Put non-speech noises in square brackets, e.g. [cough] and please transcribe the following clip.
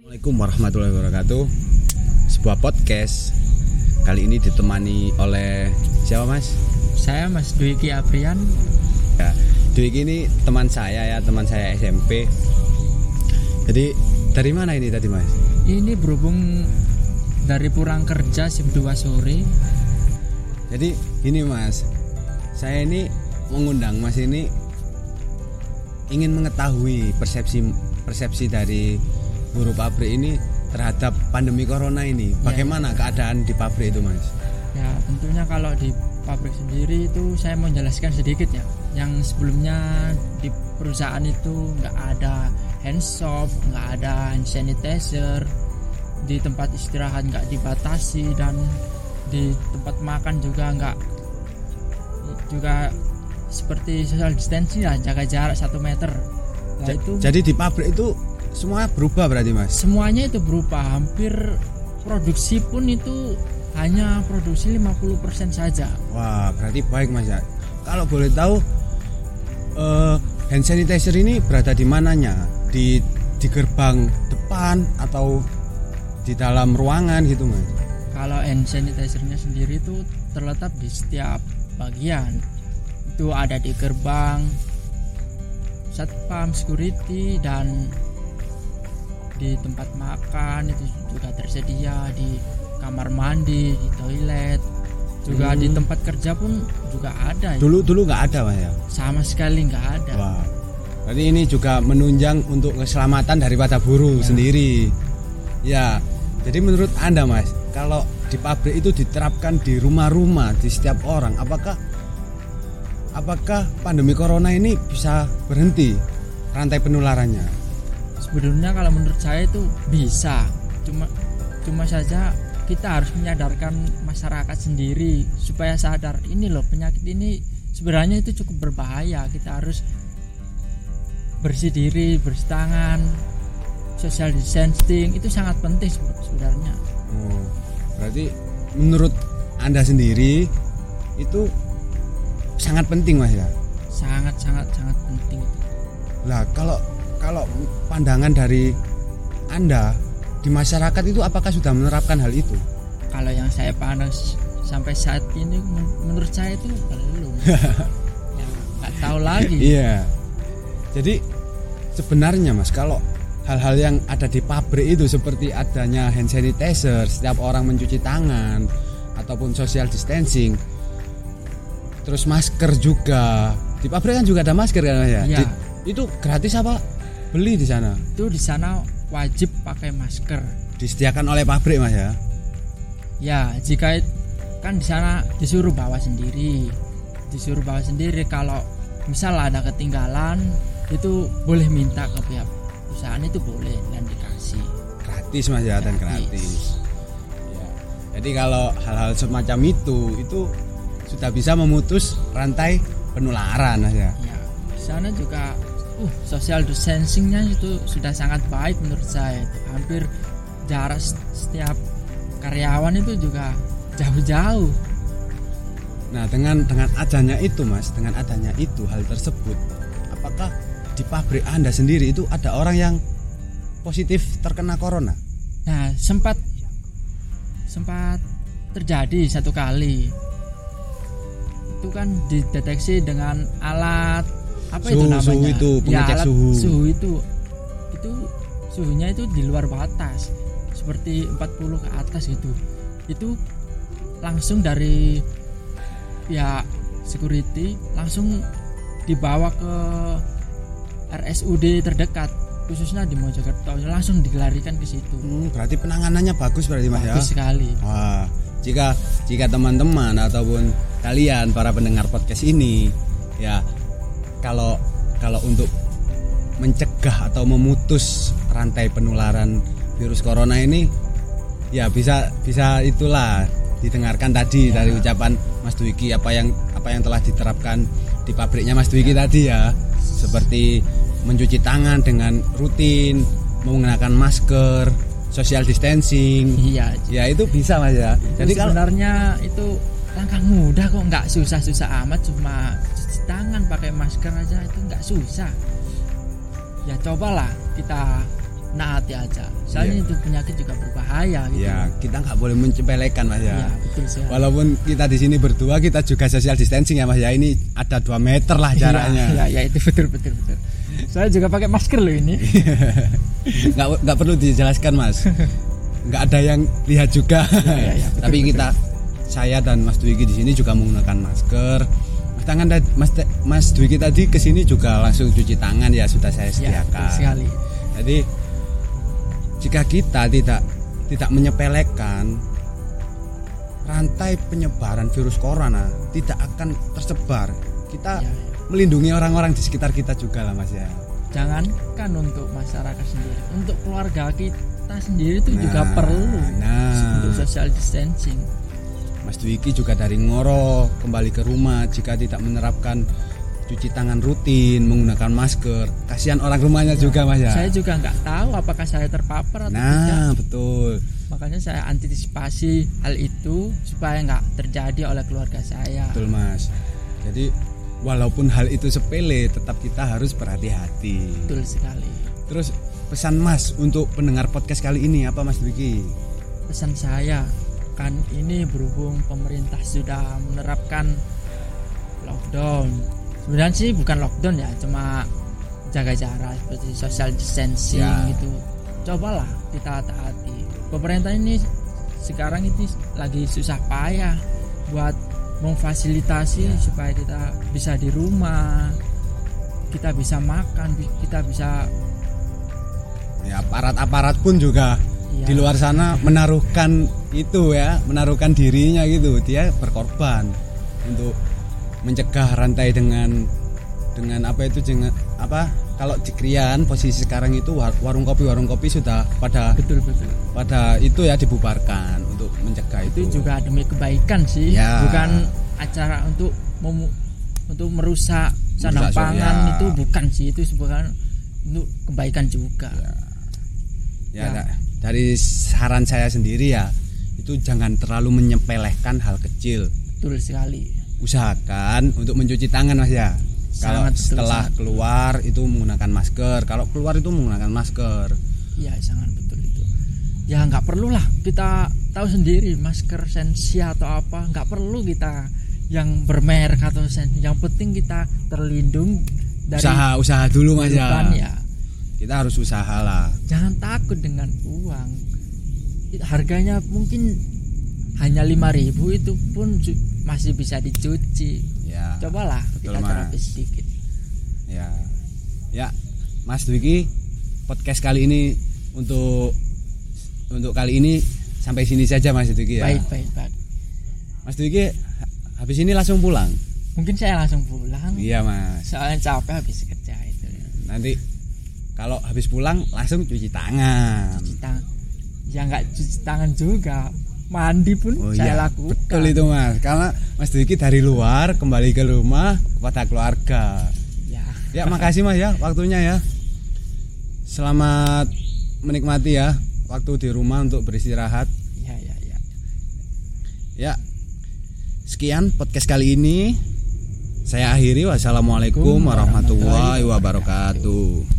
Assalamualaikum warahmatullahi wabarakatuh Sebuah podcast Kali ini ditemani oleh Siapa mas? Saya Mas Dwiki Aprian. Ya, Dwiki ini teman saya ya Teman saya SMP Jadi dari mana ini tadi mas? Ini berhubung dari pulang kerja jam 2 sore. Jadi gini mas Saya ini mengundang mas ini Ingin mengetahui persepsi persepsi dari buruh pabrik ini terhadap pandemi corona ini Bagaimana keadaan di pabrik itu mas? Ya, tentunya kalau di pabrik sendiri itu saya mau jelaskan sedikit ya. Yang sebelumnya di perusahaan itu nggak ada hand soap, nggak ada hand sanitizer, di tempat istirahat nggak dibatasi dan di tempat makan juga nggak juga seperti social distancing ya jaga jarak satu meter. Nah, itu Jadi di pabrik itu semua berubah berarti mas? semuanya itu berubah hampir produksi pun itu hanya produksi 50% saja Wah, berarti baik Mas ya. Kalau boleh tahu eh, hand sanitizer ini berada di mananya? Di di gerbang depan atau di dalam ruangan gitu, Mas? kalau hand sanitizer-nya sendiri itu terletak di setiap bagian itu ada di gerbang satpam security dan di tempat makan itu juga tersedia di kamar mandi di toilet juga di Hmm. tempat kerja pun juga ada Dulu dulu nggak ada, Mas ya. sama sekali nggak ada Wah. Berarti ini juga menunjang untuk keselamatan daripada buruh Ya. sendiri. Ya. Jadi menurut Anda, Mas, kalau di pabrik itu diterapkan di rumah-rumah di setiap orang, apakah apakah pandemi corona ini bisa berhenti rantai penularannya? Sebetulnya kalau menurut saya itu bisa. Cuma cuma saja kita harus menyadarkan masyarakat sendiri supaya sadar ini loh penyakit ini sebenarnya itu cukup berbahaya. Kita harus bersih diri, bersih tangan, social distancing itu sangat penting sebe- sebenarnya. Oh, berarti menurut Anda sendiri itu sangat penting Mas ya. Sangat sangat sangat penting. Lah kalau kalau pandangan dari Anda di masyarakat itu apakah sudah menerapkan hal itu? Kalau yang saya pandang s- sampai saat ini men- menurut saya itu belum. [laughs] ya, tahu lagi. [laughs] Iya. Jadi sebenarnya Mas kalau hal-hal yang ada di pabrik itu seperti adanya hand sanitizer, setiap orang mencuci tangan ataupun social distancing. Terus masker juga. Di pabrik kan juga ada masker kan Mas ya? Iya. Di- itu gratis apa beli di sana? Itu di sana wajib pakai masker. Disediakan oleh pabrik Mas ya? Ya, jika kan di sana disuruh bawa sendiri. Disuruh bawa sendiri kalau misal ada ketinggalan itu boleh minta ke pihak perusahaan itu boleh dan dikasih. Gratis Mas ya dan Gratis. gratis. Ya. Jadi kalau hal-hal semacam itu itu sudah bisa memutus rantai penularan Mas ya. Ya, di sana juga uh social distancingnya itu sudah sangat baik menurut saya itu hampir jarak setiap karyawan itu juga jauh-jauh Nah, dengan dengan adanya itu, Mas, dengan adanya itu hal tersebut, apakah di pabrik Anda sendiri itu ada orang yang positif terkena corona? Nah, sempat sempat terjadi satu kali. Itu kan dideteksi dengan alat apa itu Suhu- namanya? suhu itu, ya, pengecek alat suhu. itu. Itu suhunya itu di luar batas. Seperti 40 ke atas gitu. Itu langsung dari pihak security langsung dibawa ke RSUD terdekat khususnya di Mojokerto langsung dilarikan ke situ Hmm, berarti penanganannya bagus berarti, Mas ya? bagus sekali Wah, jika jika teman-teman ataupun kalian para pendengar podcast ini ya kalau kalau untuk mencegah atau memutus rantai penularan virus corona ini ya bisa bisa itulah didengarkan tadi dari ucapan Mas Dwiki apa yang apa yang telah diterapkan di pabriknya Mas Dwiki tadi ya. Seperti mencuci tangan dengan rutin menggunakan masker social distancing. Iya. Ya itu bisa mas ya. Jadi jadi kalau sebenarnya itu langkah mudah kok. Nggak susah-susah amat cuma tangan pakai masker aja itu nggak susah ya cobalah kita naati aja soalnya Iya. itu penyakit juga berbahaya gitu Ya, kita nggak boleh mencepelekan Mas Iya, ya. betul sekali Walaupun kita di sini berdua kita juga social distancing ya Mas ya. Ini ada 2 meter lah jaraknya. Iya, iya, itu betul betul betul. Saya juga pakai masker loh ini. [laughs] nggak nggak perlu dijelaskan mas nggak ada yang lihat juga iya, iya, betul, tapi betul. kita saya dan Mas Dwiki di sini juga menggunakan masker Mas tangan Mas Mas Dwiki tadi ke sini juga langsung cuci tangan ya sudah saya Ya, sediakan sekali. jadi jika kita tidak tidak menyepelekan rantai penyebaran virus corona tidak akan tersebar kita Ya, melindungi orang-orang di sekitar kita juga lah mas ya jangankan untuk masyarakat sendiri, untuk keluarga kita sendiri itu juga Nah, perlu nah. untuk social distancing. Mas Dwiki juga dari Ngoro kembali ke rumah jika tidak menerapkan cuci tangan rutin menggunakan masker kasihan orang rumahnya juga mas ya Saya juga nggak tahu apakah saya terpapar atau tidak. nah betul Makanya saya antisipasi hal itu supaya nggak terjadi oleh keluarga saya. betul mas jadi walaupun hal itu sepele tetap kita harus berhati-hati Betul sekali. terus pesan mas untuk pendengar podcast kali ini apa mas Dwiki pesan saya kan ini berhubung pemerintah sudah menerapkan lockdown. Sebenarnya sih bukan lockdown ya cuma jaga jarak seperti social distancing Ya. gitu. Cobalah kita taati. Pemerintah ini sekarang itu lagi susah payah buat memfasilitasi supaya kita bisa di rumah kita bisa makan kita bisa ya aparat-aparat pun juga ya, di luar sana menaruhkan itu ya menaruhkan dirinya gitu dia berkorban untuk mencegah rantai dengan dengan apa itu dengan apa kalau di Krian posisi sekarang itu war- warung kopi warung kopi sudah pada betul betul pada itu ya dibubarkan untuk mencegah itu itu, juga demi kebaikan sih Ya. bukan acara untuk memu- untuk merusak Merusak, pangan ya. itu bukan sih itu bukan untuk kebaikan juga ya, Ya. da- dari saran saya sendiri ya itu jangan terlalu menyepelekan hal kecil. Betul sekali. Usahakan untuk mencuci tangan mas ya. Kalau betul, setelah sangat. keluar itu menggunakan masker. Kalau keluar itu menggunakan masker. Ya sangat betul itu. Ya nggak perlu lah kita tahu sendiri masker sensia atau apa. Nggak perlu kita yang bermerek atau sen yang penting kita terlindung dari usaha usaha dulu mas ya. ya. Kita harus usaha lah. Jangan takut dengan uang harganya mungkin hanya 5000 itu pun masih bisa dicuci. Ya cobalah Betul, kita Mas. terapi sedikit. Ya ya Mas Dwiki podcast kali ini untuk untuk kali ini sampai sini saja Mas Dwiki ya. Baik baik baik. Mas Dwiki habis ini langsung pulang? Mungkin saya langsung pulang. Iya Mas. Soalnya capek habis kerja itu. Nanti kalau habis pulang langsung cuci tangan. Cuci tangan ya nggak cuci tangan juga mandi pun Oh saya iya, lakukan betul itu mas. Karena Mas Dwiki dari luar kembali ke rumah kepada keluarga. ya Ya makasih mas ya waktunya ya. Selamat menikmati ya waktu di rumah untuk beristirahat. ya ya ya Ya sekian podcast kali ini. Saya akhiri wassalamualaikum warahmatullahi wabarakatuh.